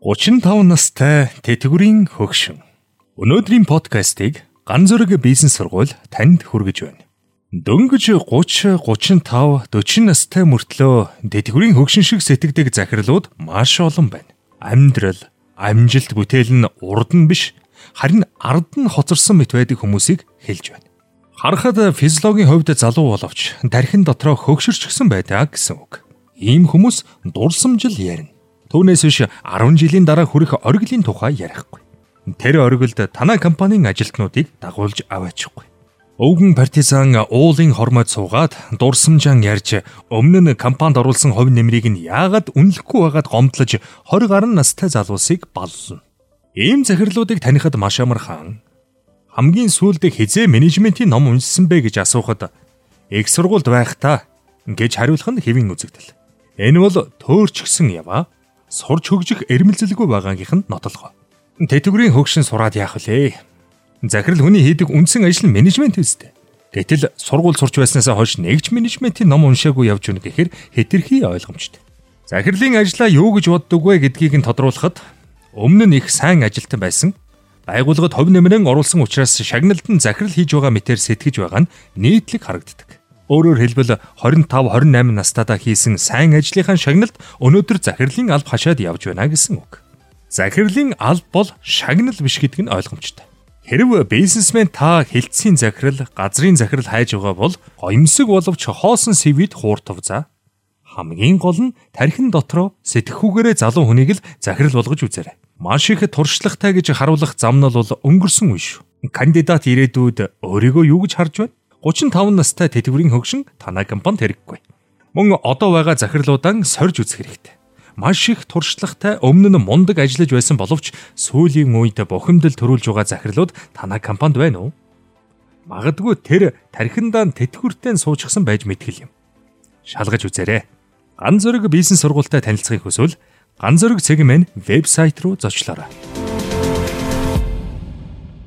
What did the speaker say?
35 настай тэтгэврийн хөгшин. Өнөөдрийн подкастыг Ган зүрэг бизнес сургууль танд хүргэж байна. Дөнгөж 30, 35, 40 настай мөртлөө тэтгэврийн хөгшин шиг сэтгэдэг захирлууд маш олон байна. Амьдрал, амжилт бүтээл нь урд нь биш, харин ард нь хоцорсон мэт байдаг хүмүүсийг хэлж байна. Харахад физиологийн хувьд залуу боловч тархин дотроо хөгшөрчгсөн байдаг гэсэн үг. Ийм хүмүүс дурсамжил ярина Түүнээс биш 10 жилийн дараа хүрэх оргилийн тухай ярихгүй. Тэр оргилд танай компанийн ажилтнуудыг дагуулж аваачихгүй. Өвгөн партизан уулын хормойд суугаад дурсамжаан ярьж өмнө нь компанид оруулсан хувь нэмрийг нь яагаад үнэлэхгүй байгаад гомдлож 20 гаруй настай залуусыг баллна. Ийм захирлуудыг танихад маш амар хаан. Хамгийн сүүлд хизээ менежментийн ном уншсан бэ гэж асуухад их сургуульд байх та гэж хариулах нь хэвийн үзэгдэл. Энэ бол төөрч гсэн яваа сурч хөгжих эрмэлзэлгүй байгаагийнх нь нотлого. Тэтгэврийн хөгшин сураад яах вүлээ? Захирал хүний хийдэг үндсэн ажил нь менежмент үстэй. Гэтэл сургууль сурч байснаас хойш нэгж менежментийн ном уншаагүй явж өгнө гэхээр хэтэрхий ойлгомжтой. Захирлын ажлаа юу гэж боддог вэ гэдгийг нь тодруулахад өмнө нь их сайн ажилтан байсан байгууллагад хувь нэмрэн оруулсан учраас шагналд нь захирал хийж байгаа мэтэр сэтгэж байгаа нь нийтлэг харагддаг. Өөрөөр хэлбэл 25 28 настайдаа хийсэн сайн ажлынхаа шагналд өнөөдөр захирлын алба хашаад явж байна гэсэн үг. Захирлын алба бол шагнал биш гэдг нь ойлгомжтой. Хэрв бизнесмен та хилцсийн захирал, газрын захирал хайж байгаа бол гоёмсог боловч хоосон CV-д хууртав за. Хамгийн гол нь тархин дотроо сэтгэхүүгээрээ залуу хүнийг л захирал болгож үзээрэй. Маш их туршлагатай гэж харуулах зам нь бол өнгөрсөн үе шүү. Кандидат ирээдүйд өөрийгөө юу гэж харж байна? 35 настай тэтгэврийн хөгшин танай компанид хэрэггүй. Мөн одоо байгаа захирлуудаа сорж үзэх хэрэгтэй. Маш их туршлагатай өмнө нь мундаг ажиллаж байсан боловч сүүлийн үед бухимдал төрүүлж байгаа захирлууд танай компанид байна уу? Магадгүй тэр тархиндаа тэтгэвртэй суучихсан байж мэдгэл юм. Шалгаж үзээрэй. Ган зөрөг бизнес сургуультай танилцахыг хүсвэл Ган зөрөг цэг мэн вебсайт руу зочлоорой.